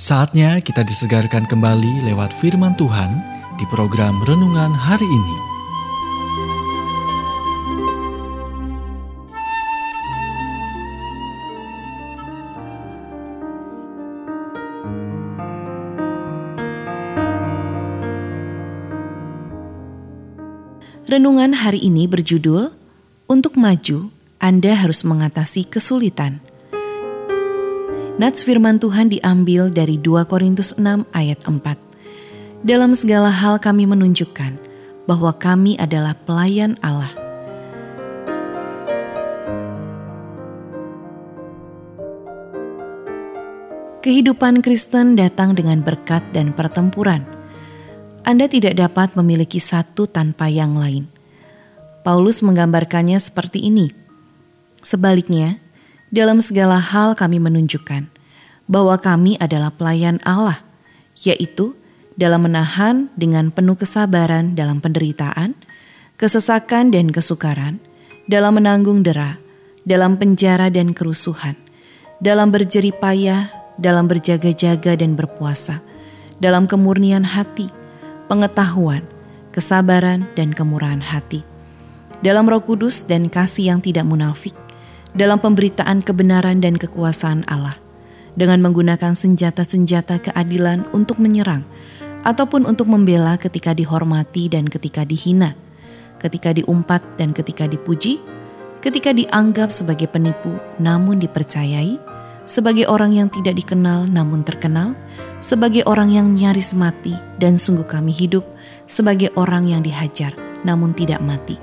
Saatnya kita disegarkan kembali lewat firman Tuhan di program renungan hari ini. Renungan hari ini berjudul "Untuk Maju, Anda Harus Mengatasi Kesulitan". Nats firman Tuhan diambil dari 2 Korintus 6 ayat 4. Dalam segala hal kami menunjukkan bahwa kami adalah pelayan Allah. Kehidupan Kristen datang dengan berkat dan pertempuran. Anda tidak dapat memiliki satu tanpa yang lain. Paulus menggambarkannya seperti ini. Sebaliknya, dalam segala hal kami menunjukkan bahwa kami adalah pelayan Allah, yaitu dalam menahan dengan penuh kesabaran dalam penderitaan, kesesakan dan kesukaran, dalam menanggung dera, dalam penjara dan kerusuhan, dalam berjerih payah, dalam berjaga-jaga dan berpuasa, dalam kemurnian hati, pengetahuan, kesabaran dan kemurahan hati, dalam roh kudus dan kasih yang tidak munafik, dalam pemberitaan kebenaran dan kekuasaan Allah dengan menggunakan senjata-senjata keadilan untuk menyerang ataupun untuk membela ketika dihormati dan ketika dihina, ketika diumpat dan ketika dipuji, ketika dianggap sebagai penipu namun dipercayai, sebagai orang yang tidak dikenal namun terkenal, sebagai orang yang nyaris mati dan sungguh kami hidup, sebagai orang yang dihajar namun tidak mati,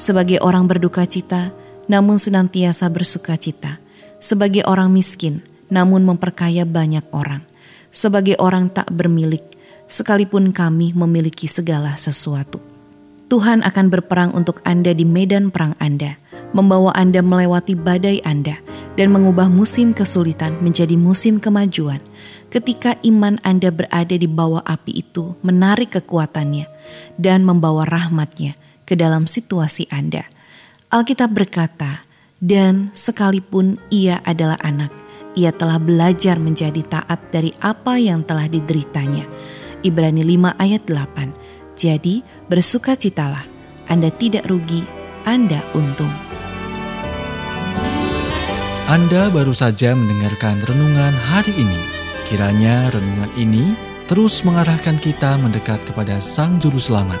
sebagai orang berduka cita namun senantiasa bersuka cita, sebagai orang miskin, namun memperkaya banyak orang, sebagai orang tak bermilik, sekalipun kami memiliki segala sesuatu. Tuhan akan berperang untuk Anda di medan perang Anda, membawa Anda melewati badai Anda, dan mengubah musim kesulitan menjadi musim kemajuan. Ketika iman Anda berada di bawah api itu, menarik kekuatannya dan membawa rahmatnya ke dalam situasi Anda Alkitab berkata, "Dan sekalipun ia adalah anak, ia telah belajar menjadi taat dari apa yang telah dideritanya." Ibrani 5 ayat 8. Jadi, bersukacitalah. Anda tidak rugi, Anda untung. Anda baru saja mendengarkan renungan hari ini. Kiranya renungan ini terus mengarahkan kita mendekat kepada Sang Juru Selamat,